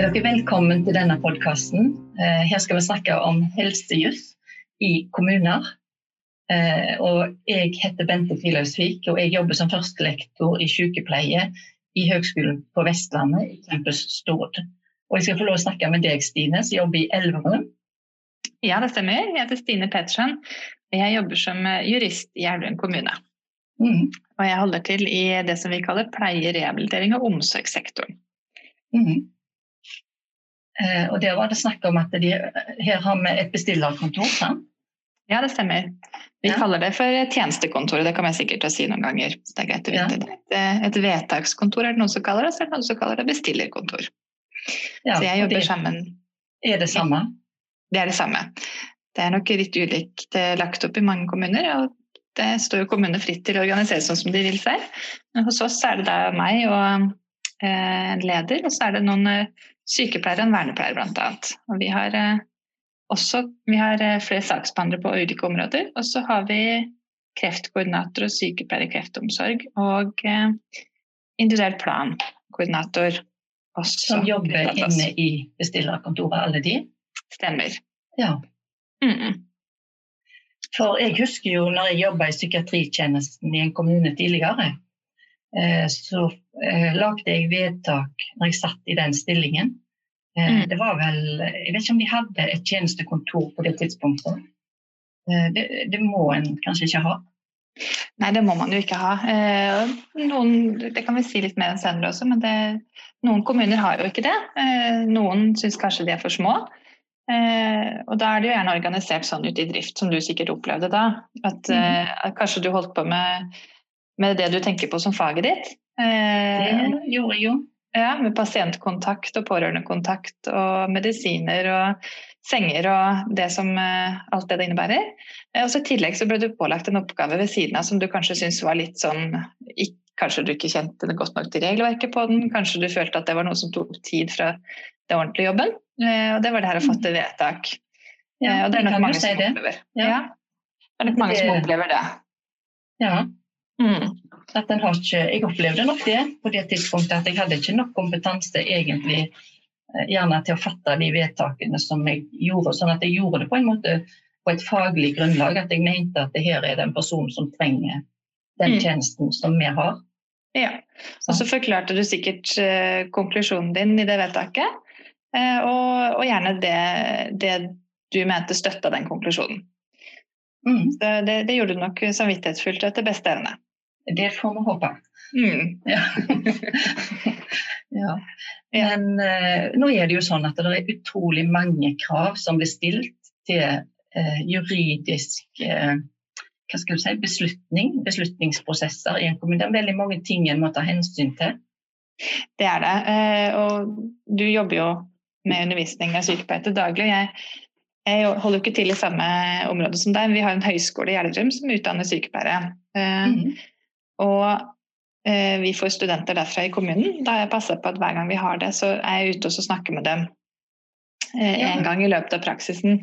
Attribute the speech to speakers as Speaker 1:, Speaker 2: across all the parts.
Speaker 1: er dere velkommen til denne podkasten. Eh, her skal vi snakke om helsejuss i kommuner. Eh, og jeg heter Bente Friløysvik, og jeg jobber som førstelektor i sykepleie i Høgskolen på Vestlandet, i campus Stord. Og jeg skal få lov å snakke med deg, Stine, som jobber i Elverum.
Speaker 2: Ja, det stemmer. Jeg heter Stine Pettersen. og Jeg jobber som jurist i Elverum kommune. Mm. Og jeg holder til i det som vi kaller pleie, rehabilitering og omsorgssektoren. Mm.
Speaker 1: Eh, og der var det snakk om at de, her har vi et bestillerkontor, sant?
Speaker 2: Ja, det stemmer. Vi ja. kaller det for tjenestekontoret. Det kommer jeg sikkert til å si noen ganger. så det er greit å vite. Ja. Et, et, vedtakskontor er det noen som kaller det, så er det noen som kaller det bestillerkontor. Ja, så jeg jobber sammen.
Speaker 1: Er det samme?
Speaker 2: Det er det samme. Det er nok litt ulikt eh, lagt opp i mange kommuner. og Det står jo kommunene fritt til å organisere sånn som de vil selv. Men hos oss er det da meg og eh, en leder, og så er det noen sykepleiere og en vernepleier bl.a. Og vi har eh, også vi har eh, flere saksbehandlere på ulike områder. Og så har vi kreftkoordinator og sykepleier i kreftomsorg og eh, individuell plankoordinator.
Speaker 1: Som jobber inne i bestillerkontoret, alle de?
Speaker 2: Stemmer.
Speaker 1: Ja. Mm -mm. For jeg husker jo når jeg jobba i psykiatritjenesten i en kommune tidligere, Eh, så eh, lagde jeg vedtak når jeg satt i den stillingen. Eh, mm. Det var vel Jeg vet ikke om de hadde et tjenestekontor på det tidspunktet. Det, det må en kanskje ikke ha?
Speaker 2: Nei, det må man jo ikke ha. Noen, det kan vi si litt mer enn senere også, men det, noen kommuner har jo ikke det. Noen syns kanskje de er for små. Og da er det jo gjerne organisert sånn ute i drift, som du sikkert opplevde da. At, mm. at kanskje du holdt på med med det du tenker på som faget ditt.
Speaker 1: det gjorde jeg jo.
Speaker 2: Ja, Med pasientkontakt og pårørendekontakt og medisiner og senger og det som, eh, alt det det innebærer. Eh, og så I tillegg så ble du pålagt en oppgave ved siden av som du kanskje syntes var litt sånn Kanskje du ikke kjente det godt nok til regelverket på den, kanskje du følte at det var noe som tok tid fra det ordentlige jobben. Eh, og det var det her å fatte vedtak. Ja, og det er nok mange som opplever ja. ja. Det er nok mange som opplever det.
Speaker 1: Ja. Mm. Ikke, jeg opplevde nok det på det tidspunktet at jeg hadde ikke nok kompetanse egentlig eh, gjerne til å fatte de vedtakene som jeg gjorde. Sånn at jeg gjorde det på en måte på et faglig grunnlag. At jeg mente at det her er det en person som trenger den mm. tjenesten som vi har.
Speaker 2: Ja, og så forklarte du sikkert uh, konklusjonen din i det vedtaket. Uh, og, og, gjerne det, det, du mente støtta den konklusjonen. Mm. Så det, det, gjorde du nok samvittighetsfullt etter beste evne.
Speaker 1: Det får vi håpe. Mm. Ja. ja. Men eh, nå er det jo sånn at det er utrolig mange krav som blir stilt til eh, juridisk eh, hva skal du si, beslutning, beslutningsprosesser i en kommune. Det er veldig mange ting en må ta hensyn til.
Speaker 2: Det er det. Og du jobber jo med undervisning av sykepleiere til daglig. Jeg, jeg holder jo ikke til i samme område som deg. Vi har en høyskole i Gjerdrum som utdanner sykepleiere. Mm. Og eh, vi får studenter derfra i kommunen. Da har jeg passa på at hver gang vi har det, så er jeg ute og snakker med dem eh, en gang i løpet av praksisen.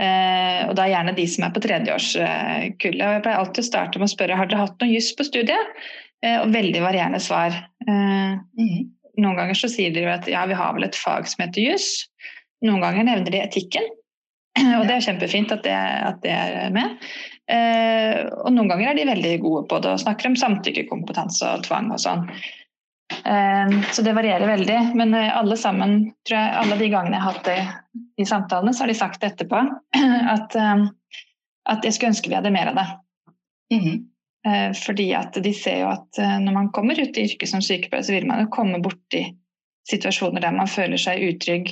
Speaker 2: Eh, og da gjerne de som er på tredjeårskullet. Og jeg pleier alltid å starte med å spørre har dere hatt noe juss på studiet. Eh, og veldig varierende svar. Eh, mm. Noen ganger så sier de at ja, vi har vel et fag som heter juss. Noen ganger nevner de etikken. Og det er kjempefint at det, at det er med. Eh, og noen ganger er de veldig gode på det og snakker om samtykkekompetanse og tvang og sånn. Eh, så det varierer veldig. Men eh, alle sammen, tror jeg, alle de gangene jeg har hatt det i samtalene, så har de sagt etterpå at, at jeg skulle ønske vi hadde mer av det. Mm -hmm. Fordi at de ser jo at når man kommer ut i yrket som sykepleier, så vil man jo komme borti situasjoner der man føler seg utrygg.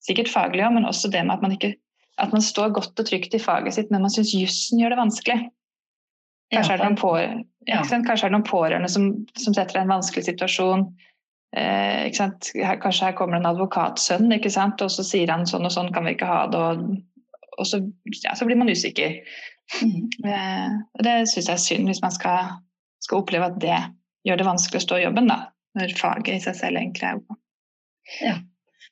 Speaker 2: Sikkert faglig òg, men også det med at man ikke at man står godt og trygt i faget sitt, men man syns jussen gjør det vanskelig. Kanskje, er det noen, på, ja. Kanskje er det noen pårørende som, som setter deg i en vanskelig situasjon. Eh, her, kanskje her kommer en advokatsønn, og så sier han sånn og sånn kan vi ikke ha det. Og, og så, ja, så, blir man usikker. Mm. Eh, det syns jeg er synd, hvis man skal, skal, oppleve at det gjør det vanskelig å stå i jobben, da, når faget i seg selv egentlig er god.
Speaker 1: Ja.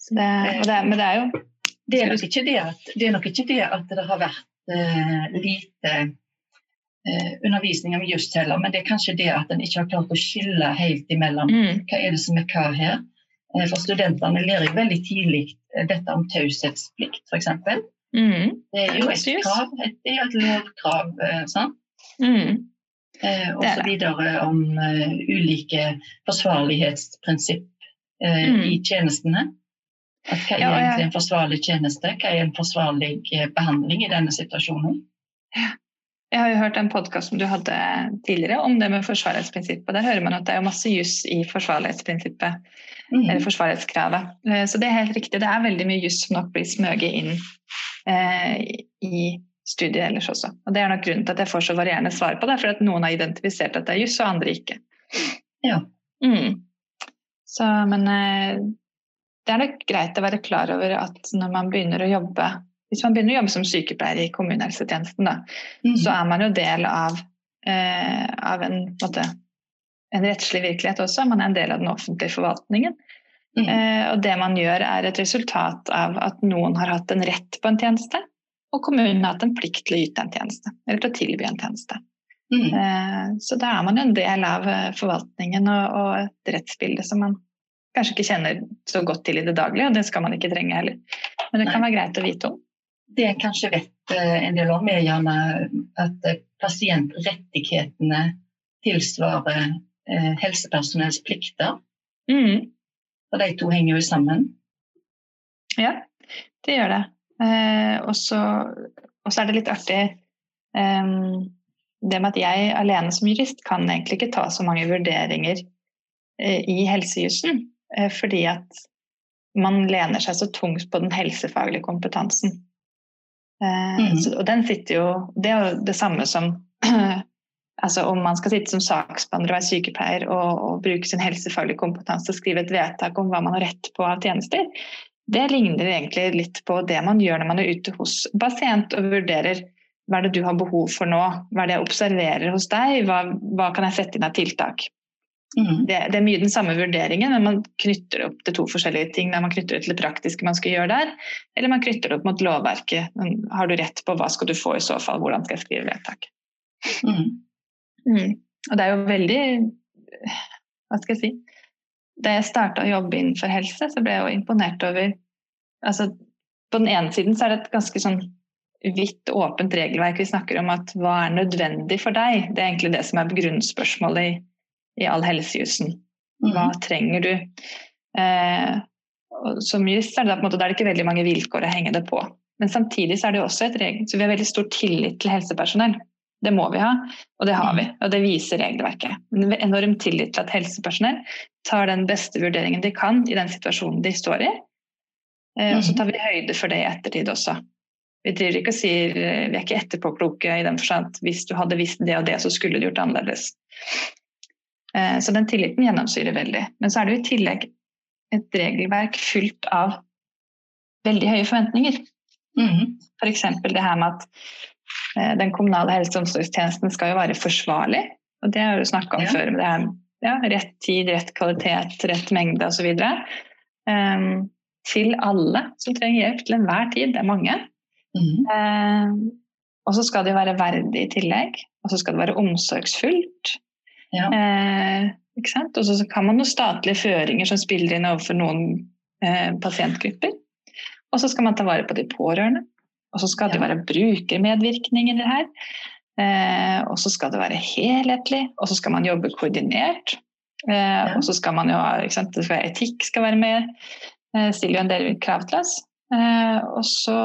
Speaker 2: Det, det, men det er jo
Speaker 1: det er nok ikke det at det, ikke det, at det har vært uh, lite uh, undervisning om juss heller, men det er kanskje det at en ikke har klart å skille helt imellom mm. hva er det som er hva her. Uh, for studentene lærer jo veldig tidlig dette om taushetsplikt, f.eks.
Speaker 2: Mm.
Speaker 1: Det er jo et krav, et, det er et lovkrav. sant?
Speaker 2: Mm.
Speaker 1: Og så videre om ulike forsvarlighetsprinsipp
Speaker 2: Mm.
Speaker 1: i tjenestene. Hva er
Speaker 2: Ja,
Speaker 1: egentlig en forsvarlig tjeneste? Hva er en forsvarlig eh, behandling i denne situasjonen?
Speaker 2: Jeg har jo hørt en podkast som du hadde tidligere om det med forsvarlighetsprinsippet. Der hører man at det er masse juss i forsvarlighetsprinsippet,
Speaker 1: Mm.
Speaker 2: eller forsvarlighetskravet. Eh, Så det er helt riktig. Det er veldig mye juss som nok blir smøget inn eh, i studiet ellers også. Og Det er nok grunnen til at jeg får så varierende svar på det, for at noen har identifisert at det er juss, og andre ikke.
Speaker 1: Ja.
Speaker 2: Mm. Så, men det er nok greit å være klar over at når man begynner å jobbe hvis man begynner å jobbe som sykepleier i kommunehelsetjenesten, da,
Speaker 1: Mm.
Speaker 2: så er man jo del av, eh, av en, måte, en rettslig virkelighet også. Man er en del av den offentlige forvaltningen.
Speaker 1: Mm.
Speaker 2: Eh, og det man gjør, er et resultat av at noen har hatt en rett på en tjeneste, og kommunen har hatt en plikt til å yte en tjeneste, eller til å tilby en tjeneste.
Speaker 1: Mm.
Speaker 2: Eh, så da er man en del av eh, forvaltningen og, og et rettsbilde som man kanskje ikke kjenner så godt til i det daglige, og det skal man ikke trenge heller. Men det kan være greit å vite om.
Speaker 1: Det jeg kanskje vet eh, en del om, er gjerne at eh, pasientrettighetene tilsvarer eh, helsepersonells plikter.
Speaker 2: Mm.
Speaker 1: Og de to henger jo sammen.
Speaker 2: Ja, det gjør det. Og så er det litt artig eh, det med at jeg alene som jurist kan egentlig ikke ta så mange vurderinger i helsejussen, fordi at man lener seg så tungt på den helsefaglige kompetansen. Eh,
Speaker 1: Mhm.
Speaker 2: så, og den sitter jo Det er jo det samme som altså om man skal sitte som saksbehandler og være sykepleier og, og bruke sin helsefaglige kompetanse og skrive et vedtak om hva man har rett på av tjenester, det ligner egentlig litt på det man gjør når man er ute hos pasient og vurderer hva er det du har behov for nå, hva er det jeg observerer hos deg, hva, hva kan jeg sette inn av tiltak.
Speaker 1: Mm.
Speaker 2: Det, det er mye den samme vurderingen, men man knytter det opp til to forskjellige ting. Man knytter det til det praktiske man skal gjøre der, eller man knytter det opp mot lovverket. Har du rett på hva skal du få i så fall, hvordan skal jeg skrive vedtak.
Speaker 1: Mm.
Speaker 2: Mm. Og det er jo veldig Hva skal jeg si Da jeg starta å jobbe innenfor helse, så ble jeg jo imponert over altså, På den ene siden så er det et ganske sånn vidt åpent regelverk. Vi snakker om at hva er nødvendig for deg? Det er egentlig det som er grunnspørsmålet i, i all helsejussen. Hva
Speaker 1: Mm.
Speaker 2: trenger du? Eh, som jurist er det, på en måte, det ikke veldig mange vilkår å henge det på. Men samtidig så er det også et regel, så vi har veldig stor tillit til helsepersonell. Det må vi ha, og det har vi. Og det viser regelverket. En enorm tillit til at helsepersonell tar den beste vurderingen de kan i den situasjonen de står i. Eh, og så tar vi høyde for det i ettertid også. Vi driver ikke og sier eh, vi er ikke etterpåkloke i den forstand at hvis du hadde visst det og det, så skulle du gjort det annerledes. Eh, Så den tilliten gjennomsyrer veldig. Men så er det jo i tillegg et regelverk fylt av veldig høye forventninger.
Speaker 1: Mm.
Speaker 2: F.eks. det her med at eh, den kommunale helse- og omsorgstjenesten skal jo være forsvarlig. Og det har du snakka om
Speaker 1: Ja.
Speaker 2: før. med det her, ja, Rett tid, rett kvalitet, rett mengde osv. Um, til alle som trenger hjelp til enhver tid. Det er mange.
Speaker 1: Mm.
Speaker 2: Um, og så skal det jo være verdig i tillegg. Og så skal det være omsorgsfullt.
Speaker 1: Ja.
Speaker 2: Eh, ikke sant? Og så kan man noen statlige føringer som spiller inn overfor noen eh, pasientgrupper. Og så skal man ta vare på de pårørende. Og så skal det være brukermedvirkning i det her. Eh, og så skal det være helhetlig, og så skal man jobbe koordinert. Eh, Og så skal man jo ha ikke sant? Skal etikk skal være med. Eh, stiller jo en del krav til oss. Eh, og, så,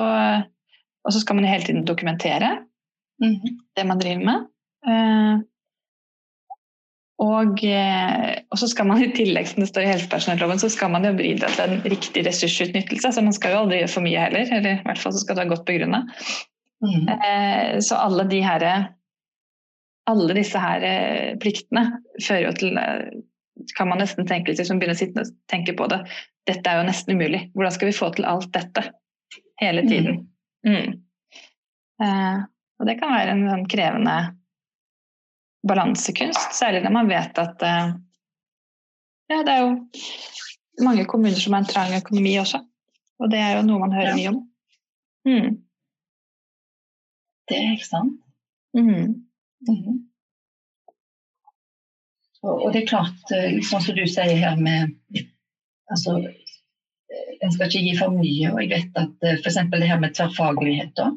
Speaker 2: skal man jo hele tiden dokumentere
Speaker 1: Mm.
Speaker 2: det man driver med. Og, eh, og så skal man i tillegg, som det står i helsepersonelloven, så skal man jo bidra til en riktig ressursutnyttelse. Så man skal jo aldri gjøre for mye heller, eller i hvert fall så skal det være godt begrunna.
Speaker 1: Mm.
Speaker 2: Eh, så alle de her alle disse her eh, pliktene fører jo til eh, kan man nesten tenke hvis man begynner å tenke på det. Dette er jo nesten umulig. Hvordan skal vi få til alt dette hele tiden? Mm. Eh, og det kan være en en krevende balansekunst, særlig når man vet at eh, ja, det er jo mange kommuner som har en trang økonomi også. Og det er jo noe man hører
Speaker 1: Ja.
Speaker 2: mye om. Mm.
Speaker 1: Det er ikke sant.
Speaker 2: Mm.
Speaker 1: Mm. Og, og det er klart, eh, sånn som du sier her med altså, En skal ikke gi for mye. og jeg vet at F.eks. det her med tverrfaglighet. da,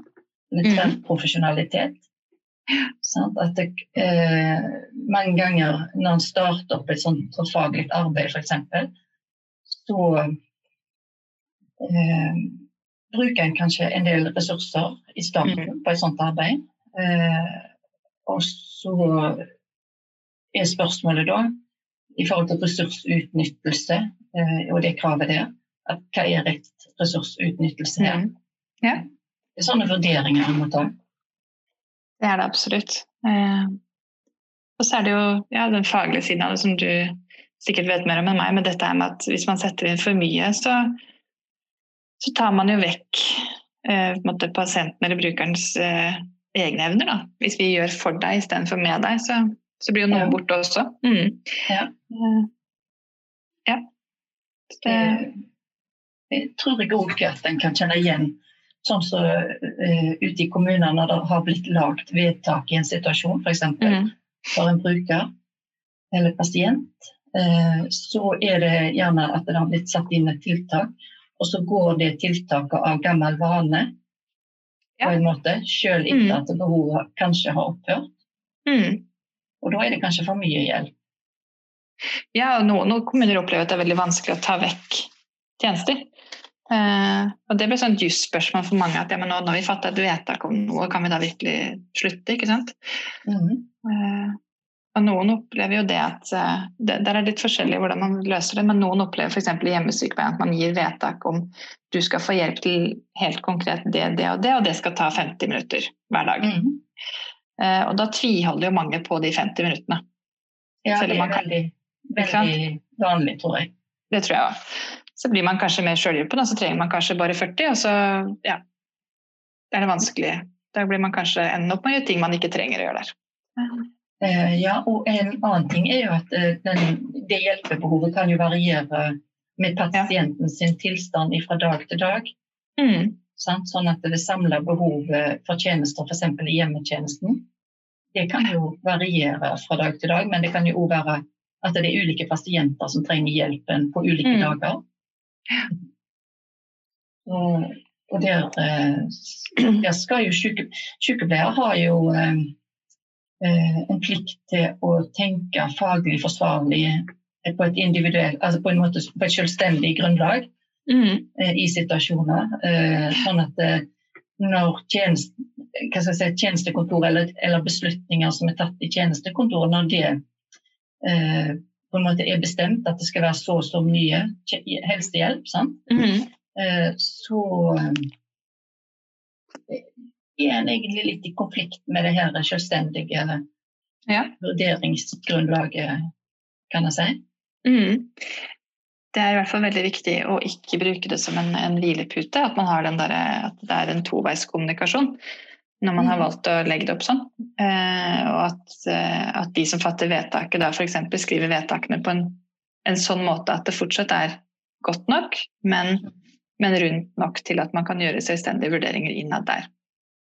Speaker 1: eller
Speaker 2: Mhm.
Speaker 1: tverrprofesjonalitet. Sant? At det, eh, mange ganger når en starter opp et sånt faglig arbeid, f.eks., så eh, bruker en kanskje en del ressurser i starten på et sånt arbeid. Eh, og så er spørsmålet da, i forhold til ressursutnyttelse eh, og det kravet der, at hva er rett ressursutnyttelse her?
Speaker 2: Mm. Ja.
Speaker 1: Det er sånne vurderinger en må ta.
Speaker 2: Det er det absolutt. Eh, og så er det jo ja, den faglige siden av det som du sikkert vet mer om enn meg, men dette er med at hvis man setter inn for mye, så, så tar man jo vekk eh, måte pasienten eller brukerens eh, egne evner. Da. Hvis vi gjør for deg istedenfor med deg, så, så blir jo noe
Speaker 1: Ja.
Speaker 2: borte også. Mm.
Speaker 1: Ja.
Speaker 2: Eh, ja. Det,
Speaker 1: Jeg tror jeg òg at en kan kjenne igjen sånn som eh, ute i kommunene når det har blitt lagd vedtak i en situasjon, f.eks.
Speaker 2: mm.
Speaker 1: for en bruker eller pasient, uh, så er det gjerne at det har blitt satt inn et tiltak, og så går det tiltaket av gammel vane
Speaker 2: Ja.
Speaker 1: på en måte,
Speaker 2: Mm.
Speaker 1: etter at behovet kanskje har opphørt.
Speaker 2: Mm.
Speaker 1: Og da er det kanskje for mye hjelp.
Speaker 2: Ja, og noen, noen kommuner opplever at det er veldig vanskelig å ta vekk tjenester. Eh, og det blir sånn jusspørsmål for mange at ja, men nå når vi fatter et vedtak om noe, kan vi da virkelig slutte? ikke sant?
Speaker 1: Mhm.
Speaker 2: Eh, og noen opplever jo det at eh, det, Der er litt forskjellig hvordan man løser det, men noen opplever f.eks. i hjemmesykepleien at man gir vedtak om du skal få hjelp til helt konkret det, det og det, og det skal ta 50 minutter hver dag. Eh, og da tviholder jo mange på de 50 minuttene.
Speaker 1: Ja, det er
Speaker 2: man kan-
Speaker 1: veldig, veldig vanlig, tror jeg.
Speaker 2: Det tror jeg òg. Så blir man kanskje mer sjølhjulpen, og så trenger man kanskje bare 40, og så ja. Det er det vanskelig. Da blir man kanskje ender opp med å gjøre ting man ikke trenger å gjøre der.
Speaker 1: Eh, ja, og en annen ting er jo at eh, den, det hjelpebehovet kan jo variere med pasienten sin tilstand fra dag til dag.
Speaker 2: Mm.
Speaker 1: Sånn at det samla behovet for tjenester, f.eks. i hjemmetjenesten, det kan jo variere fra dag til dag, men det kan jo òg være at det er ulike pasienter som trenger hjelpen på ulike
Speaker 2: Mm.
Speaker 1: dager. Og, og der, eh, der skal jo syke, sykepleier har jo eh, eh, en plikt til å tenke faglig forsvarlig på et individuelt, altså på måte på et selvstendig grunnlag
Speaker 2: Mm.
Speaker 1: i situasjoner. Sånn at når tjenest, si, tjenestekontor eller, eller beslutninger som er tatt i tjenestekontoret, når det eh, på en måte er bestemt at det skal være så og så mye helsehjelp, sant?
Speaker 2: Mm.
Speaker 1: -hmm. så eh, er en egentlig litt i konflikt med det her selvstendige
Speaker 2: Ja.
Speaker 1: vurderingsgrunnlaget, kan jeg si.
Speaker 2: Mm. Det er i hvert fall veldig viktig å ikke bruke det som en, en hvilepute. At man har den der, at det er en toveiskommunikasjon når man har
Speaker 1: Mm.
Speaker 2: valgt å legge det opp sånn. Eh, og at, eh, at de som fatter vedtaket, da f.eks. skriver vedtakene på en, en sånn måte at det fortsatt er godt nok, men, men rundt nok til at man kan gjøre selvstendige vurderinger innad der.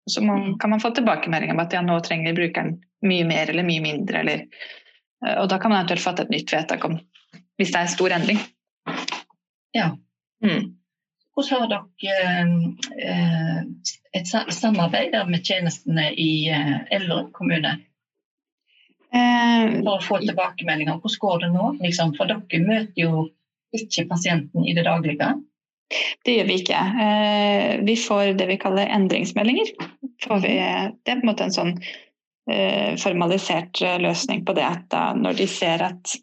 Speaker 2: Så må,
Speaker 1: Mm.
Speaker 2: kan man få tilbakemelding om at ja, nå trenger brukeren mye mer eller mye mindre. Eller, eh, og da kan man eventuelt fatte et nytt vedtak om hvis det er en stor endring.
Speaker 1: Ja.
Speaker 2: Mm.
Speaker 1: Hvordan har dere eh, et samarbeid med tjenestene i eh, Elverum kommune
Speaker 2: Eh,
Speaker 1: for å få tilbakemeldinger? Hvordan går det nå? Liksom, for dere møter jo ikke pasienten i det daglige.
Speaker 2: det gjør vi ikke. Eh, vi får det vi kaller endringsmeldinger. Vi, det er på en måte en sånn eh, formalisert eh, løsning på det at når de ser at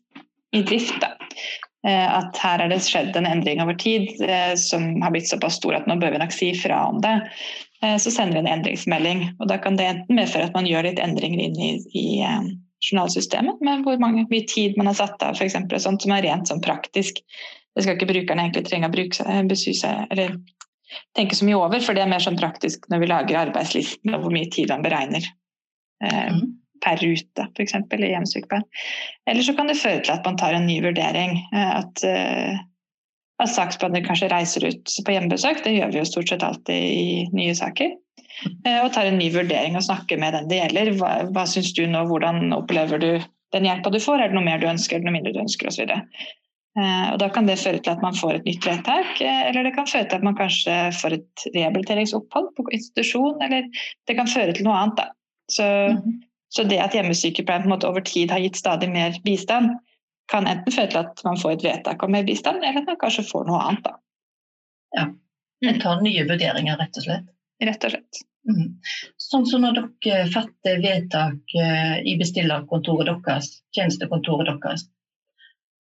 Speaker 2: i drift da, eh, at her er det skjedd en endring over tid eh, som har blitt såpass stor at nå bør vi nok si fra om det, eh, så sender vi en endringsmelding. Og da kan det enten medføre at man gjør litt endringer inn i, i eh, journalsystemet, med hvor mange, mye tid man har satt av, f.eks. Sånt som er rent sånn praktisk. Det skal ikke brukerne egentlig trenge å bruke, seg- eller tenke så mye over, for det er mer sånn praktisk når vi lager arbeidslisten og hvor mye tid man beregner
Speaker 1: Mm.
Speaker 2: Per rute, f.eks. i hjemmesykepleien. Eller så kan det føre til at man tar en ny vurdering. eh, At, eh, at saksbehandler kanskje reiser ut på hjemmebesøk, det gjør vi jo stort sett alltid i nye saker. eh, Og tar en ny vurdering og snakker med den det gjelder. Hva, hva syns du nå, hvordan opplever du den hjelpa du får? Er det noe mer du ønsker, er det noe mindre du ønsker, osv. Og Da kan det føre til at man får et nytt vedtak, eller det kan føre til at man kanskje får et rehabiliteringsopphold på institusjon, eller det kan føre til noe annet. Da. Så, mm. Så det at hjemmesykepleien på en måte over tid har gitt stadig mer bistand, kan enten føre til at man får et vedtak om mer bistand, eller at man kanskje får noe annet. Da.
Speaker 1: Ja. En tar nye vurderinger, rett og slett.
Speaker 2: Rett og slett.
Speaker 1: Mm. Sånn som når dere fatter vedtak eh, i bestillerkontoret deres, tjenestekontoret deres.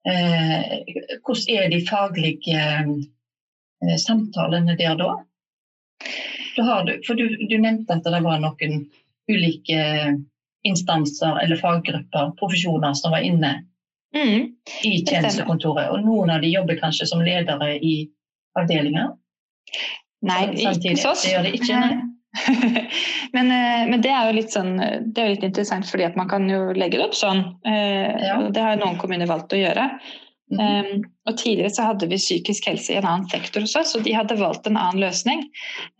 Speaker 1: Eh, hvordan er de faglige eh, samtalene der da? Du, for du, du, nevnte at det var noen ulike instanser eller faggrupper, profesjoner, som var inne mm. i tjenestekontoret. Og noen av de jobber kanskje som ledere i avdelinger?
Speaker 2: Nei, ikke hos oss.
Speaker 1: Det gjør de ikke, nei.
Speaker 2: men, eh, men, det er jo litt sånn Det er litt interessant fordi at man kan jo legge det opp sånn. Eh, ja. Det har noen kommuner valgt å gjøre. Mm um, og Tidligere så hadde vi psykisk helse i en annen sektor hos oss, og de hadde valgt en annen løsning.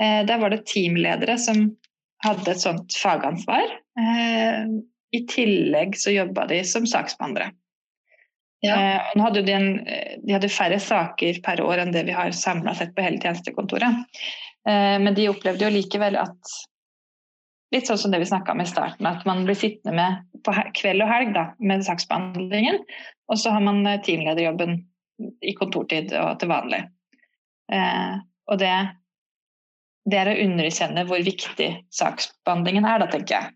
Speaker 2: Uh, der var det teamledere som hadde et sånt fagansvar. Uh, I tillegg så jobba de som saksbehandlere. Ja. Uh, hadde de, en, de, hadde færre saker per år enn det vi har samla sett på hele tjenestekontoret. Eh, men de opplevde jo likevel at Litt sånn som det vi snakka om i starten, at man blir sittende med på kveld og helg da, med saksbehandlingen. Og så har man eh, teamlederjobben i kontortid og til vanlig. Eh, og det, det er å underkjenne hvor viktig saksbehandlingen er, da, tenker jeg.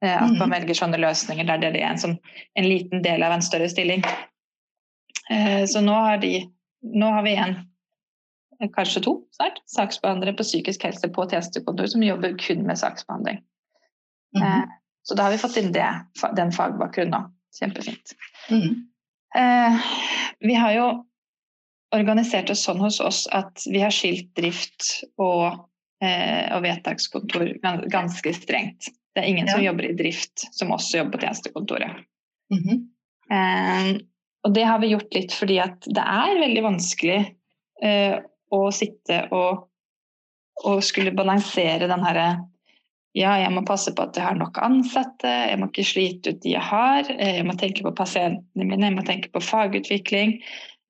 Speaker 2: At man mm. velger sånne løsninger der det er en, sånn, en liten del av en større stilling. Så nå har, de, nå har vi en kanskje to snart, saksbehandlere på psykisk helse på tjenestekontor som jobber kun med saksbehandling. Mm -hmm. så da har vi fått inn det, den fagbakgrunnen òg. Kjempefint. Mm vi har jo organisert oss sånn hos oss at vi har skilt drift og, eh, og vedtakskontor ganske strengt. Det er ingen ja. som jobber i drift som også jobber på tjenestekontoret. Mm -hmm. og det har vi gjort litt fordi at det er veldig vanskelig å sitte og, og skulle balansere den herre ja, jeg må passe på at jeg har nok ansatte, jeg må ikke slite ut de jeg har. Jeg må tenke på pasientene mine, jeg må tenke på fagutvikling.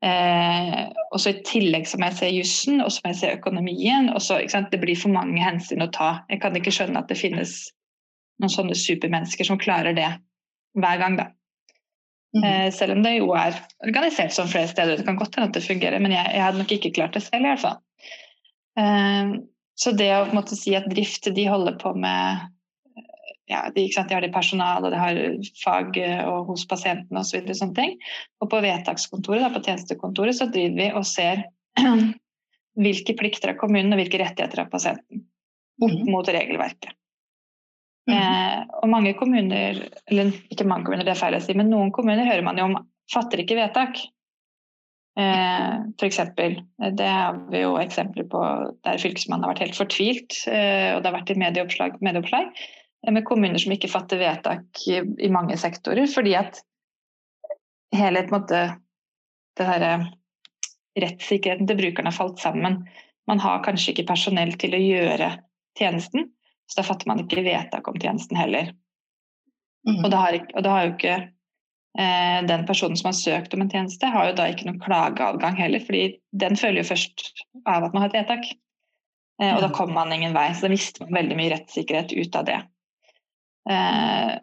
Speaker 2: Eh, og så I tillegg så må jeg se jussen og så må jeg se økonomien. og så, Det blir for mange hensyn å ta. Jeg kan ikke skjønne at det finnes noen sånne supermennesker som klarer det hver gang. da. Mm. Eh, selv om det jo er organisert som flere steder. Det kan godt hende at det fungerer, men jeg, jeg hadde nok ikke klart det selv. i hvert fall. Eh, så det å måte, si at drift de holder på med ja, de, de har det personal og de har fag eh, og hos pasientene osv. Og, så og på vedtakskontoret, da, på tjenestekontoret, så driver vi og ser hvilke plikter av kommunen og hvilke rettigheter av pasienten opp mm. mot regelverket. Eh, og mange kommuner, eller ikke mange kommuner, det er feil å si, men noen kommuner hører man jo om fatter ikke vedtak. Eh, F.eks. Det har vi jo eksempler på der Fylkesmannen har vært helt fortvilt, eh, og det har vært i medieoppslag, medieoppslag eh, med kommuner som ikke fatter vedtak i, i mange sektorer, fordi at hele måte, det her, rettssikkerheten til brukerne har falt sammen. Man har kanskje ikke personell til å gjøre tjenesten. Så da fatter man ikke vedtak om tjenesten heller. Mm. Og, da har, og da har jo ikke eh, den personen som har søkt om en tjeneste, har jo da ikke noen klageadgang heller, fordi den følger jo først av at man har et vedtak. Eh, og da kommer man ingen vei. Så da mister man veldig mye rettssikkerhet ut av det. Eh,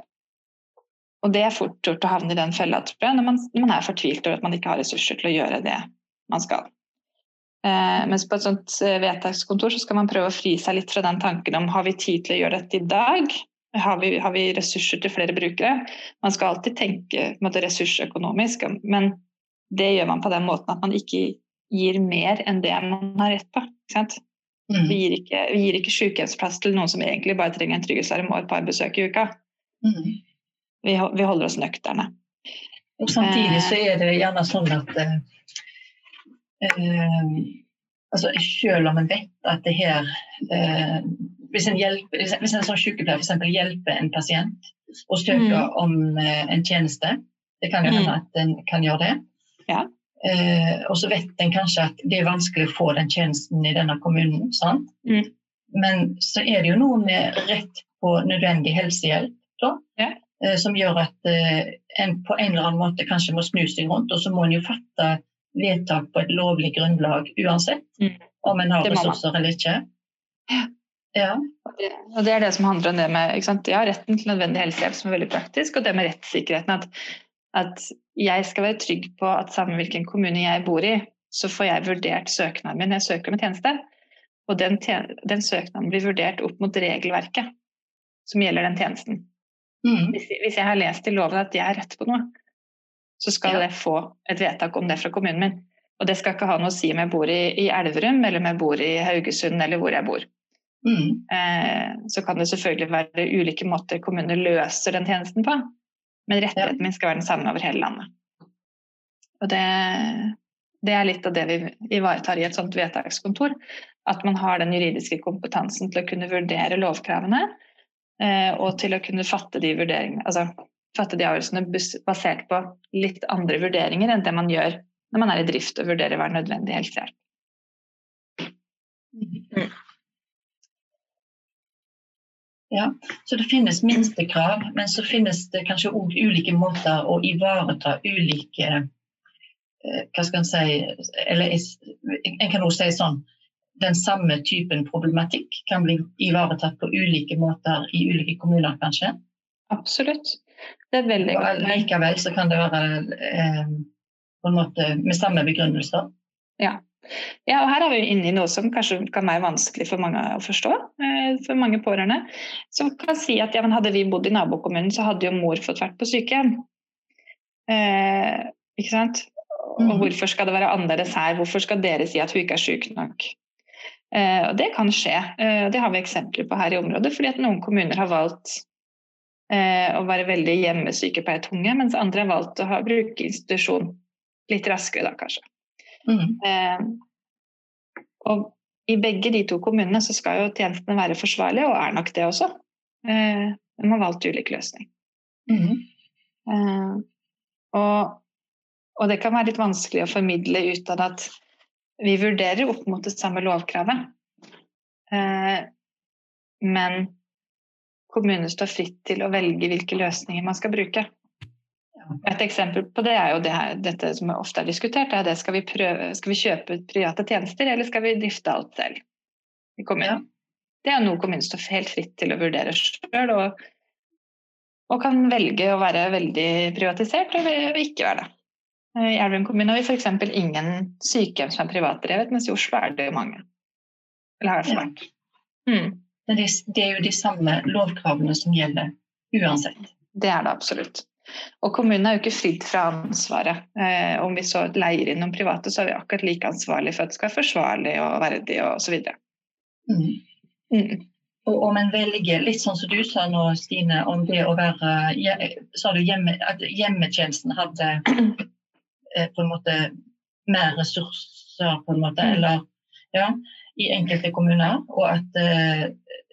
Speaker 2: og det er fort gjort å havne i den fella når man, når man er fortvilt over at man ikke har ressurser til å gjøre det man skal. Eh, mens på et sånt eh, vedtakskontor så skal man prøve å fri seg litt fra den tanken om har vi tid til å gjøre dette i dag? Har vi, har vi ressurser til flere brukere? Man skal alltid tenke måte, ressursøkonomisk, men det gjør man på den måten at man ikke gir mer enn det man har rett på. Mm. Vi gir ikke, vi gir ikke sykehjemsplass til noen som egentlig bare trenger en trygghetsalarm og et par besøk i uka. Mm. Vi, vi, holder oss nøkterne.
Speaker 1: Og samtidig så er det gjerne sånn at eh, eh, altså Selv om en vet at det her eh, hvis, en hjelper, hvis en sånn sykepleier f.eks. hjelper en pasient og søker mm. om eh, en tjeneste, det kan jo hende mm. at en kan gjøre det. Ja. Eh, og så vet en kanskje at det er vanskelig å få den tjenesten i denne kommunen. Mm. Men så er det jo noe med rett på nødvendig helsehjelp da, ja. eh, som gjør at eh, en på en eller annen måte kanskje må snu seg rundt, og så må en jo fatte vedtak på et lovlig grunnlag uansett, mm. om en har ressurser eller ikke.
Speaker 2: Ja. Og det er det som handler om det med ja, retten til nødvendig helsehjelp, som er veldig praktisk, og det med rettssikkerheten. At, at jeg skal være trygg på at samme hvilken kommune jeg bor i, så får jeg vurdert søknaden min jeg søker om tjeneste. Og den, den, søknaden blir vurdert opp mot regelverket som gjelder den tjenesten. Mm. Hvis, hvis, jeg har lest i loven at jeg har rett på noe, så skal jeg få et vedtak om det fra kommunen min. Og det skal ikke ha noe å si om jeg bor i, i Elverum eller om jeg bor i Haugesund eller hvor jeg bor. Mm. Eh, så kan det selvfølgelig være ulike måter kommuner løser den tjenesten på, men rettigheten ja. min skal være den samme over hele landet. Og det, det er litt av det vi ivaretar i et sånt vedtakskontor. At man har den juridiske kompetansen til å kunne vurdere lovkravene, eh, og til å kunne fatte de vurderingene, altså fatte de avgjørelsene basert på litt andre vurderinger enn det man gjør når man er i drift og vurderer hva er nødvendig helsehjelp. Mm.
Speaker 1: Ja, så det finnes minstekrav, men så finnes det kanskje òg ulike måter å ivareta ulike eh, hva skal en si Eller en kan også si sånn Den samme typen problematikk kan bli ivaretatt på ulike måter i ulike kommuner, kanskje?
Speaker 2: Absolutt. Det er veldig
Speaker 1: godt. Likevel så kan det være eh, på en måte med samme begrunnelser.
Speaker 2: Ja. ja. og her er vi inne i noe som kanskje kan være vanskelig for mange å forstå. Eh, for mange pårørende. Som kan si at ja, hadde vi bodd i nabokommunen, så hadde jo mor fått vært på sykehjem. Eh, ikke sant? Og mm. hvorfor skal det være annerledes her? Hvorfor skal dere si at hun ikke er syk nok? Eh, og Det kan skje. Eh, det har vi eksempler på her i området. fordi at noen kommuner har valgt eh, å være veldig hjemmesykepleiertunge, mens andre har valgt å ha, bruke institusjon litt raskere, da kanskje. Mm. Eh, og i begge de to kommunene så skal jo tjenestene være forsvarlige, og er nok det også. Eh, de har valgt ulik løsning. Mm. Eh, og, og, det kan være litt vanskelig å formidle ut av at vi vurderer opp mot det samme lovkravet. Eh, men kommunene står fritt til å velge hvilke løsninger man skal bruke. Et eksempel på det er jo det her, dette som ofte er diskutert. er det skal vi, prøve, skal vi kjøpe private tjenester, eller skal vi drifte alt selv? i kommunen? Det er noe kommunen står helt fritt til å vurdere sjøl, og, og, kan velge å være veldig privatisert eller ikke være det. I Elverum kommune har vi f.eks. ingen sykehjem som er privatdrevet, mens i Oslo er det mange. Eller har det vært.
Speaker 1: Mm. Men det, det, er jo de samme lovkravene som gjelder uansett.
Speaker 2: Det er det absolutt. Og kommunen er jo ikke fridd fra ansvaret. Eh, om vi så leier inn noen private, så er vi akkurat like ansvarlig for at det skal være forsvarlig og verdig osv. Mm.
Speaker 1: Mm. Og om en velger, litt sånn som du sa nå, Stine, om det å være Sa du hjemme, at hjemmetjenesten hadde eh, på en måte mer ressurser, på en måte, mm. eller ja, i enkelte kommuner, og at eh,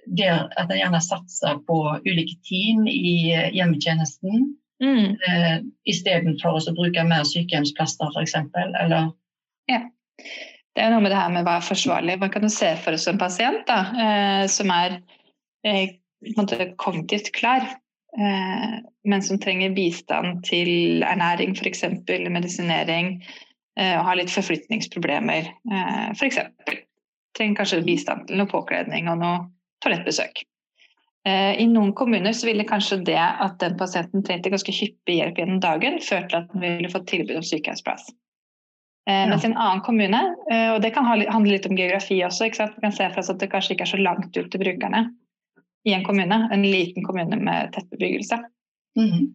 Speaker 1: der, at en gjerne satser på ulike team i eh, hjemmetjenesten. Mm. Eh, Istedenfor å bruke mer sykehjemsplasser, f.eks. Eller
Speaker 2: ja. Det er noe med det her med hva er forsvarlig. Man kan jo se for oss en pasient da, eh, som er eh, kognitivt klar, eh, men som trenger bistand til ernæring f.eks., medisinering, eh, og har litt forflytningsproblemer eh, f.eks. Trenger kanskje bistand til noe påkledning og noe toalettbesøk. Eh, I noen kommuner så ville kanskje det at den pasienten trengte ganske hyppig hjelp gjennom dagen, ført til at den ville fått tilbud om sykehjemsplass. Eh, ja. Mens i en annen kommune, eh, og det kan handle litt om geografi også, ikke sant? vi kan se for oss at det kanskje ikke er så langt ut til brukerne i en kommune, en liten kommune med tett bebyggelse. Mm.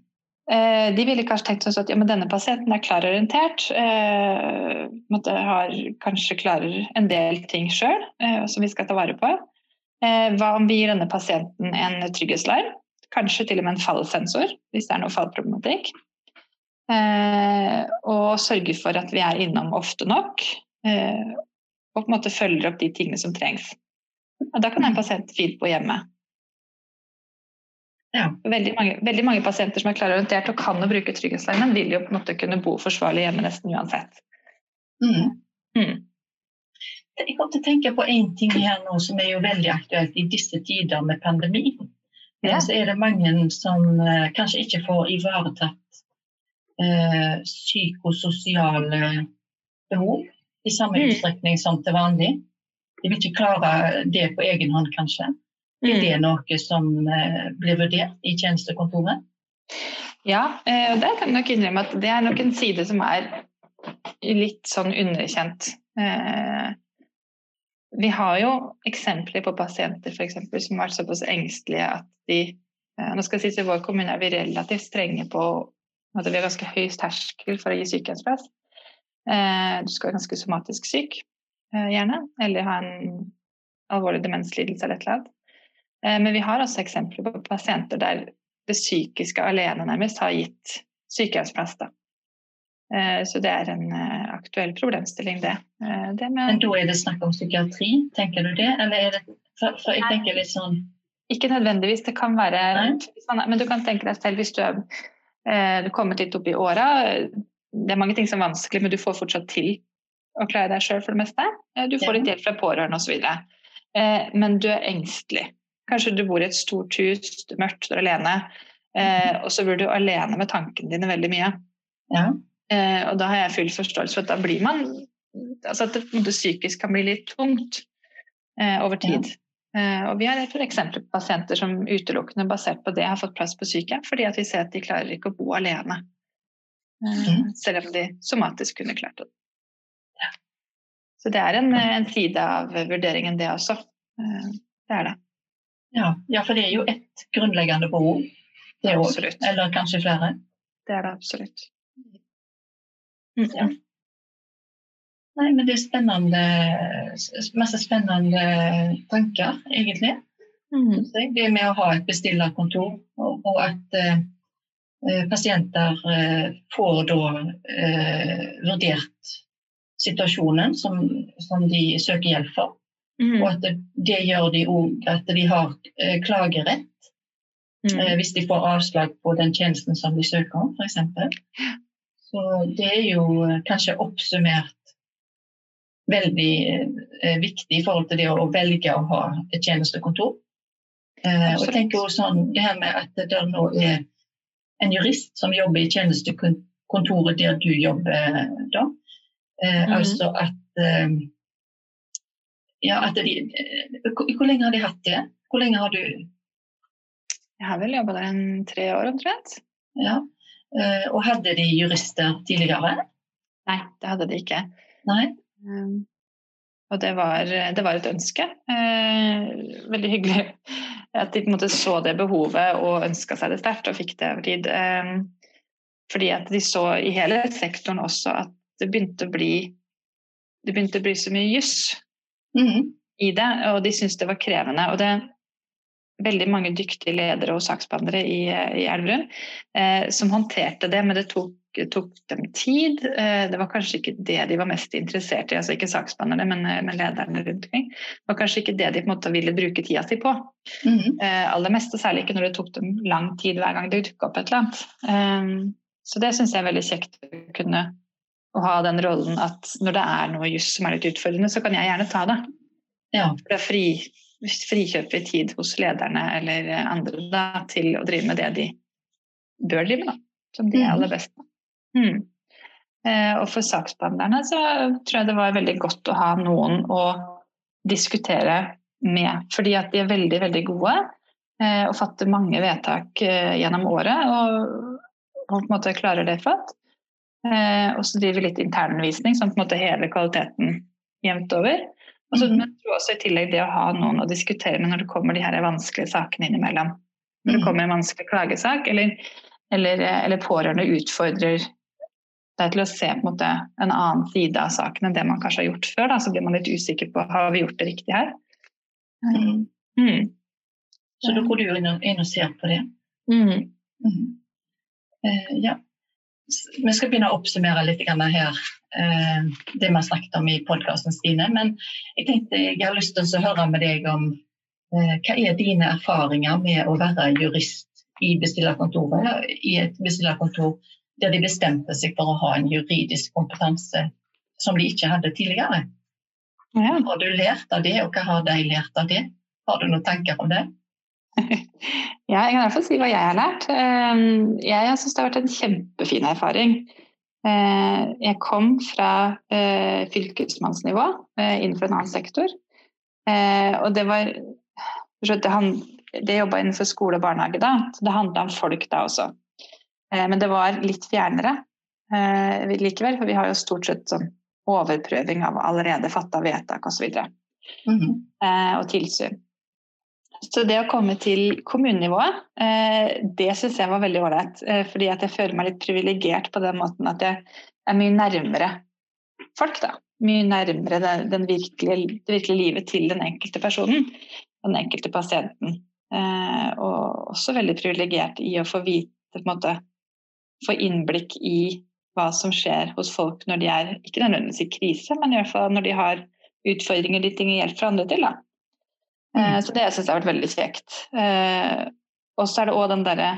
Speaker 2: De ville kanskje tenkt sånn at ja, denne pasienten er klarorientert, eh, har kanskje klarer en del ting sjøl som vi skal ta vare på. Eh, hva om vi gir denne pasienten en trygghetsalarm? Kanskje til og med en fallsensor, hvis det er noe fallproblematikk. Eh, og sørger for at vi er innom ofte nok, eh, og på en måte følger opp de tingene som trengs. Og da kan en pasient fint bo hjemme. Ja. Veldig, mange, veldig, mange, pasienter som er klarorientert og kan å bruke trygghetsalarmen, vil jo på en måte kunne bo forsvarlig hjemme nesten uansett. Mm. Mm.
Speaker 1: Jeg kom til å tenke på én ting her nå som er jo veldig aktuelt i disse tider med pandemi. Ja. Så er det mange som uh, kanskje ikke får ivaretatt uh, psykososiale behov i samme
Speaker 2: Mm.
Speaker 1: utstrekning som til vanlig. De vil ikke klare det på egen hånd, kanskje. Er
Speaker 2: Mm.
Speaker 1: det noe som eh, blir vurdert i tjenestekontoret?
Speaker 2: Ja, eh, der kan jeg nok innrømme at det er nok en side som er litt sånn underkjent. Eh, Vi har jo eksempler på pasienter for eksempel, som har vært såpass engstelige at de Nå skal jeg si I vår kommune er vi relativt strenge på at vi har ganske høy terskel for å gi sykehjemsplass. Eh, Du skal være ganske somatisk syk, gjerne, eller ha en alvorlig demenslidelse eller et eller annet. Eh, Men vi har også eksempler på pasienter der det psykiske alene nærmest har gitt sykehjemsplass. Da. Eh, Så det er en eh, aktuell problemstilling, det. Det
Speaker 1: Men da er det snakk om psykiatri, tenker du det? Eller er det for, for jeg tenker litt sånn
Speaker 2: ikke nødvendigvis, det kan være
Speaker 1: Nei.
Speaker 2: er- Men du kan tenke deg selv hvis du er eh, du kommet litt opp i åra. Det er mange ting som er vanskelig, men du får fortsatt til å klare deg sjøl for det meste. Du får litt hjelp fra pårørende osv. Eh, men du er engstelig. Kanskje du bor i et stort hus, du mørkt, er alene. Eh, og så blir du alene med tankene dine veldig mye.
Speaker 1: Ja.
Speaker 2: Eh, og da har jeg full forståelse for at da blir man altså At det psykisk kan bli litt tungt eh, over tid. Eh, og vi har f.eks. pasienter som utelukkende basert på det har fått plass på sykehjem, fordi at vi ser at de klarer ikke å bo alene.
Speaker 1: Mhm.
Speaker 2: Selv om de somatisk kunne klart det. Så det er en, en side av vurderingen, det også. Eh, det er det.
Speaker 1: Ja, ja, for det er jo ett grunnleggende behov. Det òg. Eller kanskje flere.
Speaker 2: Det er det absolutt. Mm.
Speaker 1: Ja. Nei, men det er spennende Masse spennende tanker, egentlig.
Speaker 2: Mm.
Speaker 1: Det med å ha et bestillerkontor, og, og at eh, eh, pasienter eh, får da eh, vurdert situasjonen som, som de søker hjelp for.
Speaker 2: Mm.
Speaker 1: Og at det, det gjør de òg at de har eh, klagerett
Speaker 2: Mm.
Speaker 1: eh, hvis de får avslag på den tjenesten som de søker om, f.eks. Så det er jo eh, kanskje oppsummert veldig viktig i forhold til det å velge å ha et tjenestekontor. Eh, og jeg
Speaker 2: Absolutt.
Speaker 1: tenker også sånn, det her med at det nå er en jurist som jobber i tjenestekontoret der du jobber, da. Eh,
Speaker 2: Mhm.
Speaker 1: Altså at Ja, at de eh, hvor, lenge har de hatt det? Hvor lenge har du
Speaker 2: Jeg har vel jobba der en tre år omtrent.
Speaker 1: Ja. Eh, og hadde de jurister tidligere?
Speaker 2: Nei, det hadde de ikke.
Speaker 1: Nei?
Speaker 2: Um, og det var, det var et ønske. Eh, veldig hyggelig at de på en måte så det behovet og ønska seg det sterkt og fikk det over tid. Eh, fordi at de så i hele sektoren også at det begynte å bli det begynte å bli så mye juss
Speaker 1: Mhm.
Speaker 2: i det, og de syntes det var krevende. Og det er veldig mange dyktige ledere og saksbehandlere i, i Elverum eh, som håndterte det, men det tok, tok dem tid. Eh, det var kanskje ikke det de var mest interessert i, altså ikke saksbehandlerne, men, eh, men lederne rundt omkring. Det var kanskje ikke det de på en måte ville bruke tida si på.
Speaker 1: Mhm.
Speaker 2: Eh, aller mest, og særlig ikke når det tok dem lang tid hver gang det dukka opp et eller annet. Eh, så det syns jeg er veldig kjekt å kunne å ha den rollen at når det er noe juss som er litt utfordrende, så kan jeg gjerne ta det.
Speaker 1: Ja.
Speaker 2: For da fri, frikjøper vi tid hos lederne eller andre da, til å drive med det de bør drive med, da, som de er
Speaker 1: Mhm.
Speaker 2: aller best på. Mm. Eh, og for saksbehandlerne så tror jeg det var veldig godt å ha noen å diskutere med, fordi at de er veldig, veldig gode eh, og fatter mange vedtak eh, gjennom året og, og på en måte klarer det flott. Eh, og så driver vi litt internundervisning, som på en måte hever kvaliteten jevnt over. Og så
Speaker 1: Mhm.
Speaker 2: men også i tillegg det å ha noen å diskutere med når det kommer de her vanskelige sakene innimellom. Når det
Speaker 1: Mhm.
Speaker 2: kommer en vanskelig klagesak, eller, eller, eh, eller pårørende utfordrer deg til å se på en, måte en annen side av saken enn det man kanskje har gjort før. Da. Så blir man litt usikker på har vi gjort det riktig her.
Speaker 1: Mm.
Speaker 2: Mm.
Speaker 1: Så da går du inn og, inn og ser på det.
Speaker 2: Mm.
Speaker 1: Mhm. Eh, ja. Vi skal begynne å oppsummere litt her eh, det vi har snakket om i podkasten, Stine. Men jeg tenkte jeg har lyst til å høre med deg om eh, hva er dine erfaringer med å være jurist i bestillerkontoret, i et bestillerkontor der de bestemte seg for å ha en juridisk kompetanse som de ikke hadde tidligere.
Speaker 2: Ja.
Speaker 1: Har du lært av det, og hva har de lært av det? Har du noen tanker om det?
Speaker 2: Ja, jeg kan i hvert fall si hva jeg har lært. Eh, Jeg syns det har vært en kjempefin erfaring. Jeg kom fra fylkesmannsnivå innenfor en annen sektor. Og det var Det jobba innenfor skole og barnehage da, så det handla om folk da også. Men det var litt fjernere likevel, for vi har jo stort sett sånn overprøving av allerede fatta vedtak osv. Og, så mm -hmm. og tilsyn. Så det å komme til kommunenivået, eh, det syns jeg var veldig ålreit. Eh, fordi at jeg føler meg litt privilegert på den måten at jeg er mye nærmere folk. da. Mye nærmere det, den virkelige, det virkelige livet til den enkelte personen. Den enkelte pasienten. Og også veldig privilegert i å få vite på en måte, Få innblikk i hva som skjer hos folk når de er ikke nødvendigvis i krise, men i hvert fall når de har utfordringer de trenger hjelp fra andre til. Da. Eh, mm. Så det syns jeg har vært veldig kjekt. Eh, og så er det òg den derre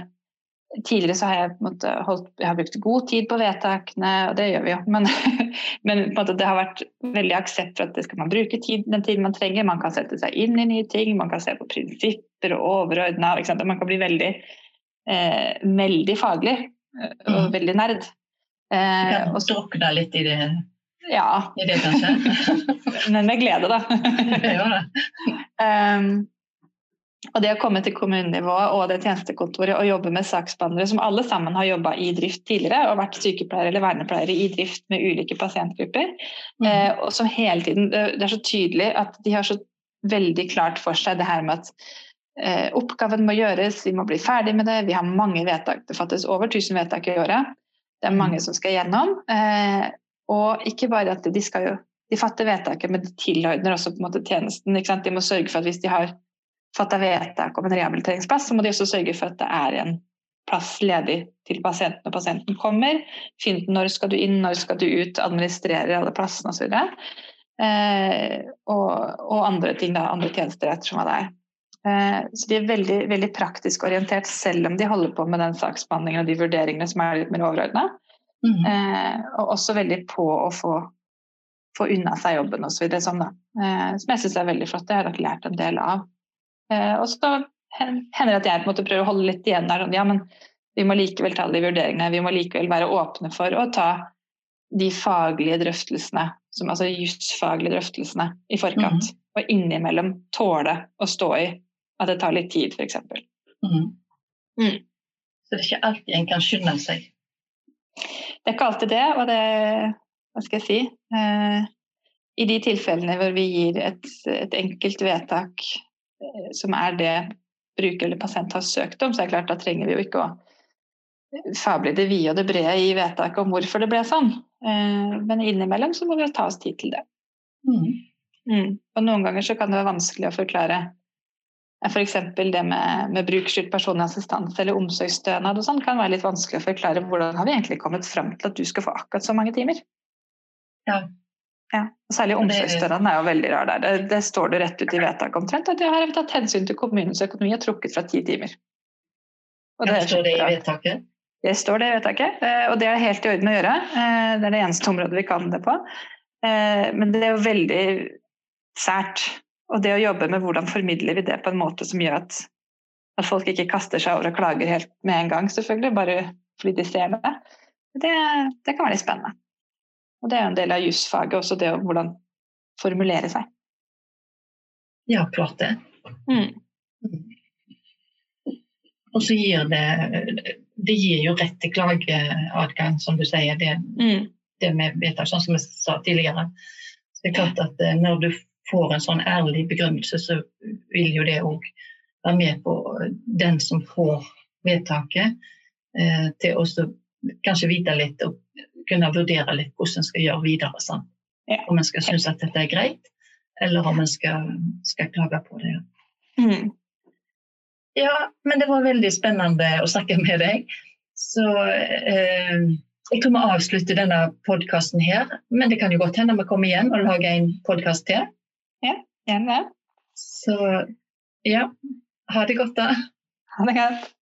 Speaker 2: Tidligere så har jeg, måte, holdt, jeg har brukt god tid på vedtakene, og det gjør vi jo, men, men måte, det har vært veldig aksept for at det skal man bruke tid, den tiden man trenger. Man kan sette seg inn i nye ting, man kan se på prinsipper og overordna. Man kan bli veldig, eh, veldig faglig eh, og mm. veldig nerd.
Speaker 1: Eh, du kan drukne litt i det,
Speaker 2: ja.
Speaker 1: i det kanskje?
Speaker 2: Men med glede, da. um, og det å komme til kommunenivået og det tjenestekontoret og jobbe med saksbehandlere som alle sammen har jobba i drift tidligere og vært sykepleiere eller vernepleiere i drift med ulike pasientgrupper, mm. eh, og som hele tiden Det er så tydelig at de har så veldig klart for seg det her med at eh, oppgaven må gjøres, vi må bli ferdig med det, vi har mange vedtak, det fattes over 1000 vedtak i året. Det er mange mm. som skal gjennom. Eh, og ikke bare at de skal jo de fatter vedtaket, men de tilordner også på en måte tjenesten. De må sørge for at hvis de har fatta vedtak om en rehabiliteringsplass, så må de også sørge for at det er en plass ledig til pasienten når pasienten kommer. Fint når skal du inn, når skal du ut, administrere alle plassene osv. Eh, og, og andre ting, da, andre tjenester ettersom hva det er. Eh, så de er veldig, veldig praktisk orientert, selv om de holder på med den saksbehandlingen og de vurderingene som er litt mer overordna. Mm. Eh, og også veldig på å få, få unna seg jobben osv. Sånn, eh, som jeg syns er veldig flott. Det har nok lært en del av. og så hender det at jeg på en måte prøver å holde litt igjen der. Sånn, ja, men vi må likevel ta de vurderingene. Vi må likevel være åpne for å ta de faglige drøftelsene, som, altså jusfaglige drøftelsene i forkant. Mm. Og innimellom tåle å stå i at det tar litt tid, f.eks. Mm.
Speaker 1: Mm. Så det er ikke alltid en kan skynde seg?
Speaker 2: Det er ikke alltid det, og det Hva skal jeg si? Eh, I de tilfellene hvor vi gir et, et enkelt vedtak eh, som er det bruker eller pasient har søkt om, så er det klart da trenger vi jo ikke å fable det vide og det brede i vedtaket om hvorfor det ble sånn. Eh, men innimellom så må vi ta oss tid til det. Mm. Mm. Og noen ganger så kan det være vanskelig å forklare F.eks. det med, med brukerstyrt personlig assistanse eller omsorgsstønad og sånn kan være litt vanskelig å forklare hvordan har vi egentlig kommet fram til at du skal få akkurat så mange timer.
Speaker 1: Ja.
Speaker 2: ja. Særlig omsorgsstønaden er jo veldig rar der. Det, det står det rett ut i vedtaket omtrent at her har vi tatt hensyn til kommunens økonomi og trukket fra ti timer.
Speaker 1: Og det, står det i vedtaket?
Speaker 2: Det står det i vedtaket, eh, og det er helt i orden å gjøre. Eh, det er det eneste området vi kan det på. Eh, men det er jo veldig sært og det å jobbe med hvordan formidler vi det på en måte som gjør at, at folk ikke kaster seg over og klager helt med en gang, selvfølgelig, bare fordi de ser det, det, det kan være litt spennende. Og det er jo en del av jusfaget også, det å hvordan formulere seg.
Speaker 1: Ja, klart det. Mm. Og så gir det Det gir jo rett til klageadgang, som du sier. Det, mm. det vi vet, sånn som vi sa tidligere. Så det er klart at eh, når du får en sånn ærlig begrunnelse, så vil jo det òg være med på den som får vedtaket, eh, til å kanskje vite litt og kunne vurdere litt hvordan en skal gjøre videre. Sant? Om en skal synes at dette er greit, eller om en skal, skal klage på det. Mm. Ja, men det var veldig spennende å snakke med deg. Så eh, jeg tror vi avslutter denne podkasten her. Men det kan jo godt hende vi kommer igjen og lager en podkast til.
Speaker 2: Det.
Speaker 1: Så ja, ha det godt, da.
Speaker 2: Ha det godt.